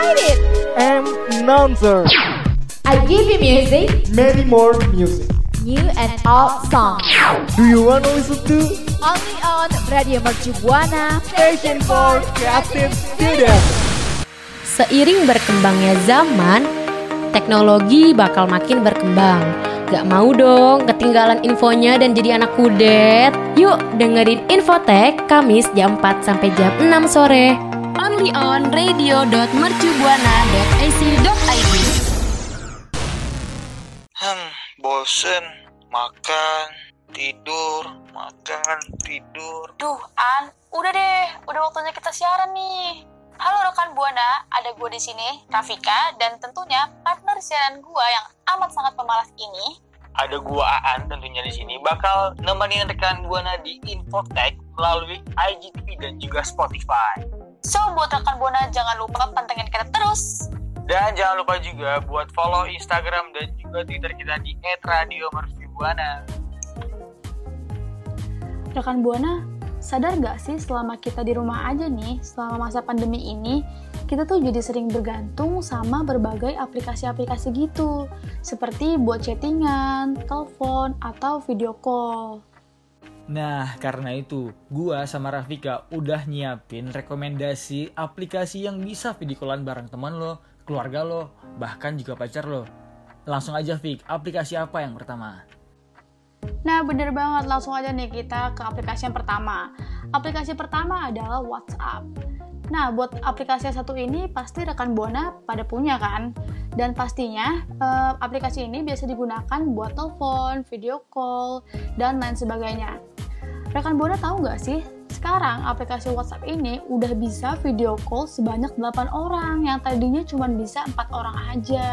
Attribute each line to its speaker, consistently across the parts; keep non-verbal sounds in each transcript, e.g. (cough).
Speaker 1: excited.
Speaker 2: I'm announcer.
Speaker 1: I give you music,
Speaker 2: Many more music.
Speaker 1: new and old songs.
Speaker 2: Do you want to listen to
Speaker 1: Only on Radio Mercu Buana.
Speaker 2: Station for Creative Student?
Speaker 3: Seiring berkembangnya zaman, teknologi bakal makin berkembang. Gak mau dong ketinggalan infonya dan jadi anak kudet. Yuk dengerin Infotek Kamis jam 4 sampai jam 6 sore. Only on radio.mercubuana.ac.id
Speaker 4: Hmm, bosen. Makan, tidur, makan, tidur.
Speaker 5: Duh, An, udah deh, udah waktunya kita siaran nih. Halo rekan Buana, ada gue di sini, Rafika, dan tentunya partner siaran gue yang amat sangat pemalas ini.
Speaker 4: Ada gua Aan tentunya di sini bakal nemenin rekan Buana di Infotech melalui IGTV dan juga Spotify.
Speaker 5: So, buat rekan Buana jangan lupa pantengin kita terus.
Speaker 4: Dan jangan lupa juga buat follow Instagram dan juga Twitter kita di @radiomercubuana.
Speaker 5: Rekan Buana, sadar gak sih selama kita di rumah aja nih, selama masa pandemi ini, kita tuh jadi sering bergantung sama berbagai aplikasi-aplikasi gitu, seperti buat chattingan, telepon, atau video call.
Speaker 6: Nah, karena itu, gua sama Rafika udah nyiapin rekomendasi aplikasi yang bisa video callan bareng teman lo, keluarga lo, bahkan juga pacar lo. Langsung aja, Fik, aplikasi apa yang pertama?
Speaker 5: Nah, bener banget. Langsung aja nih kita ke aplikasi yang pertama. Aplikasi pertama adalah WhatsApp. Nah, buat aplikasi yang satu ini pasti rekan Buana pada punya kan? Dan pastinya eh, aplikasi ini biasa digunakan buat telepon, video call, dan lain sebagainya. Rekan Buana tahu nggak sih? Sekarang aplikasi WhatsApp ini udah bisa video call sebanyak 8 orang yang tadinya cuma bisa empat orang aja.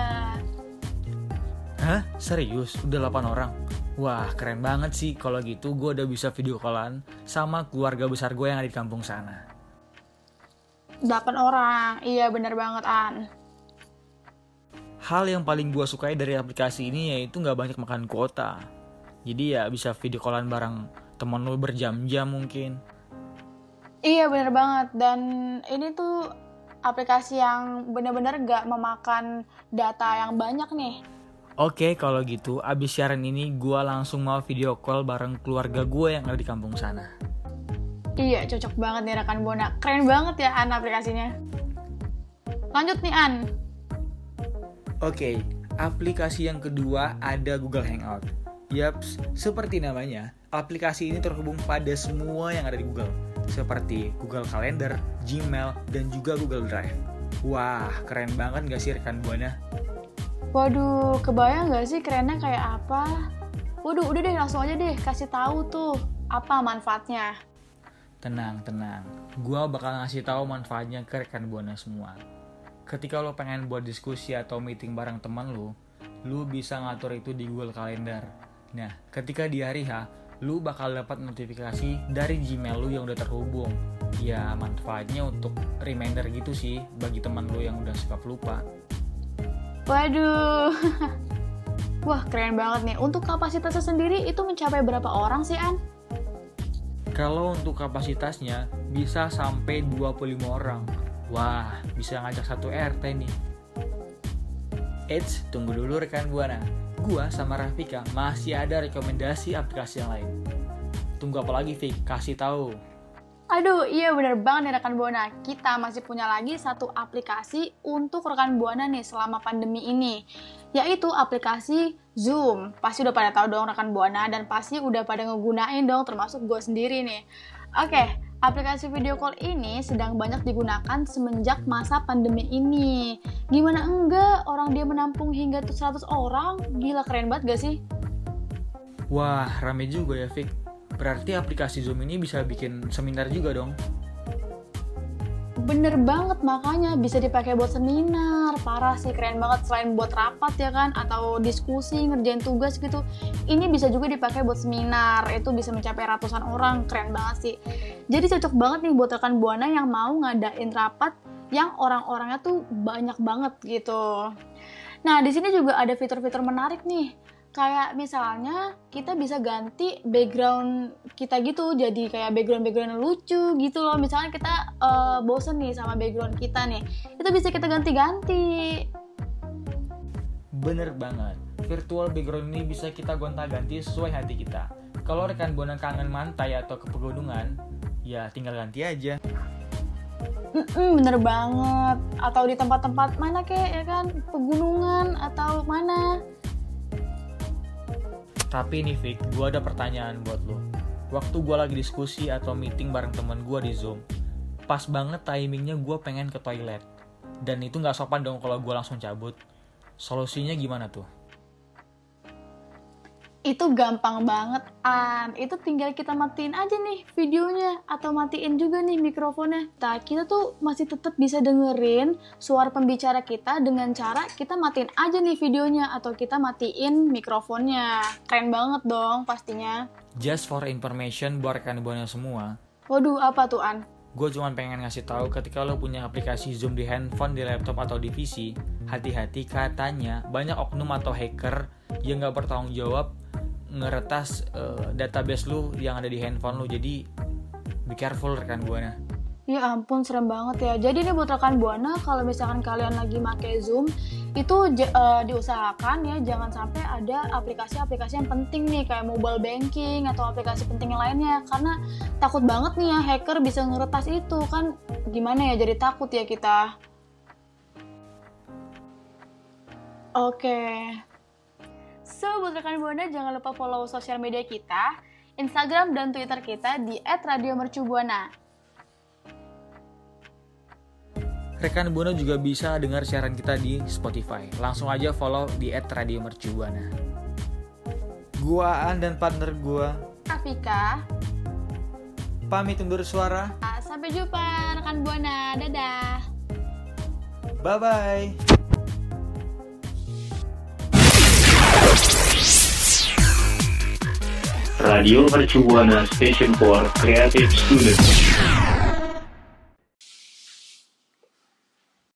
Speaker 6: Hah? Serius? Udah 8 orang? Wah, keren banget sih. Kalau gitu, gue udah bisa video callan sama keluarga besar gue yang ada di kampung sana.
Speaker 5: 8 orang, iya bener banget An.
Speaker 6: Hal yang paling gue sukai dari aplikasi ini yaitu nggak banyak makan kuota. Jadi ya bisa video callan bareng temen lo berjam-jam mungkin.
Speaker 5: Iya bener banget dan ini tuh aplikasi yang bener-bener gak memakan data yang banyak nih.
Speaker 6: Oke, kalau gitu, abis siaran ini gue langsung mau video call bareng keluarga gue yang ada di kampung sana.
Speaker 5: Iya cocok banget nih rekan Bona, keren banget ya An aplikasinya. Lanjut nih An.
Speaker 6: Oke, aplikasi yang kedua ada Google Hangout. Yaps, seperti namanya, aplikasi ini terhubung pada semua yang ada di Google, seperti Google Calendar, Gmail, dan juga Google Drive. Wah, keren banget gak sih rekan Buana?
Speaker 5: Waduh, kebayang gak sih kerennya kayak apa? Waduh, udah deh langsung aja deh kasih tahu tuh apa manfaatnya.
Speaker 6: Tenang, tenang. Gua bakal ngasih tahu manfaatnya ke rekan Buana semua. Ketika lo pengen buat diskusi atau meeting bareng teman lo, lu bisa ngatur itu di Google Calendar. Nah, ketika di hari H, lu bakal dapat notifikasi dari Gmail lu yang udah terhubung. Ya, manfaatnya untuk reminder gitu sih bagi teman lu yang udah suka pelupa.
Speaker 5: Waduh. (laughs) Wah, keren banget nih. Untuk kapasitasnya sendiri itu mencapai berapa orang sih, An?
Speaker 6: Kalau untuk kapasitasnya bisa sampai 25 orang. Wah, bisa ngajak satu RT nih. Eits, tunggu dulu rekan Buana. Gua sama Rafika masih ada rekomendasi aplikasi yang lain. Tunggu apa lagi, Fik? Kasih tahu.
Speaker 5: Aduh, iya bener banget nih rekan Buana. Kita masih punya lagi satu aplikasi untuk rekan Buana nih selama pandemi ini. Yaitu aplikasi Zoom. Pasti udah pada tahu dong rekan Buana dan pasti udah pada ngegunain dong termasuk gue sendiri nih. Oke, aplikasi video call ini sedang banyak digunakan semenjak masa pandemi ini. Gimana enggak orang dia menampung hingga 100 orang? Gila keren banget gak sih?
Speaker 6: Wah, rame juga ya, Fik. Berarti aplikasi Zoom ini bisa bikin seminar juga dong.
Speaker 5: Bener banget makanya bisa dipakai buat seminar. Parah sih keren banget. Selain buat rapat ya kan? Atau diskusi ngerjain tugas gitu. Ini bisa juga dipakai buat seminar. Itu bisa mencapai ratusan orang. Keren banget sih. Jadi cocok banget nih buat rekan buana yang mau ngadain rapat yang orang-orangnya tuh banyak banget gitu. Nah di sini juga ada fitur-fitur menarik nih kayak misalnya kita bisa ganti background kita gitu jadi kayak background background lucu gitu loh. Misalnya kita eh, bosen nih sama background kita nih itu bisa kita ganti-ganti.
Speaker 6: Bener banget, virtual background ini bisa kita gonta-ganti sesuai hati kita. Kalau rekan Buana kangen mantai atau ke pegunungan, ya tinggal ganti aja.
Speaker 5: Mm-mm, bener banget. Atau di tempat-tempat mana kek ya kan? Pegunungan atau mana
Speaker 6: Tapi nih Vic, gue ada pertanyaan buat lo. Waktu gue lagi diskusi atau meeting bareng temen gue di Zoom, pas banget timingnya gue pengen ke toilet. Dan itu nggak sopan dong kalau gue langsung cabut. Solusinya gimana tuh?
Speaker 5: Itu gampang banget an. Itu tinggal kita matiin aja nih videonya atau matiin juga nih mikrofonnya. Nah kita tuh masih tetap bisa dengerin suara pembicara kita dengan cara kita matiin aja nih videonya atau kita matiin mikrofonnya. Keren banget dong pastinya.
Speaker 6: Just for information buat rekan Buana semua,
Speaker 5: waduh apa tuh an?
Speaker 6: Gue cuma pengen ngasih tahu ketika lo punya aplikasi Zoom di handphone, di laptop atau di PC, hati-hati katanya banyak oknum atau hacker yang nggak bertanggung jawab ngeretas eh, database lu yang ada di handphone lu. Jadi be careful rekan buana.
Speaker 5: Ya ampun serem banget ya. Jadi nih buat rekan Buana kalau misalkan kalian lagi make Zoom itu eh, diusahakan ya jangan sampai ada aplikasi-aplikasi yang penting nih kayak mobile banking atau aplikasi penting yang lainnya karena takut banget nih ya hacker bisa ngeretas itu kan gimana ya jadi takut ya kita. Oke. So, buat rekan Buana jangan lupa follow sosial media kita, Instagram dan Twitter kita di @radiomercubuana.
Speaker 6: Rekan buana juga bisa dengar siaran kita di Spotify. Langsung aja follow di @radiomercubuana. Gua Aan dan partner gua
Speaker 5: Afika,
Speaker 6: pamit undur suara.
Speaker 5: Ah, sampai jumpa rekan Buana. Dadah.
Speaker 6: Bye bye.
Speaker 7: Radio Mercubuana Station for Creative Students.